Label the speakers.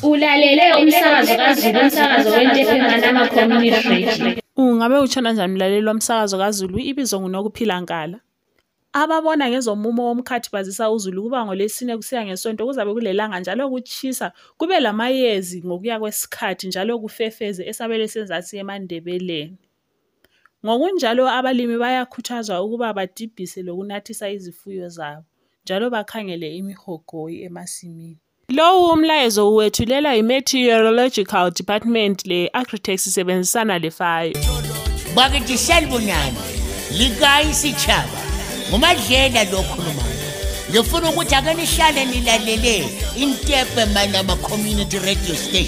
Speaker 1: Ulalele umsakazo kaZulu umsakazo weNtephengana Community Radio.
Speaker 2: Ungabe utshona njani mlaleli womsakazo kaZulu ibizo nguNokuphila Nkala. Ababona ngezomumo womkhathi bazisa uzulu kuba ngolesine kusiya ngesonto kuzabe kulelanga njalo kutshisa kube lamayezi ngokuya kwesikhathi njalo kufefeze esabele senzasi emandebeleni. Ngokunjalo abalimi bayakhuthazwa ukuba badibhise lokunathisa izifuyo zabo njalo bakhangele imihogoyi emasimini. Lowu umlayezo uwethulelwa yi-Meteorological Department le-Agritex isebenzisana le-FAYO.
Speaker 3: Bakithi salibonani likayi sitshaba ngumadlela lo okhulumayo ngifuna ukuthi ake nihlale nilalele intepe manama community radio station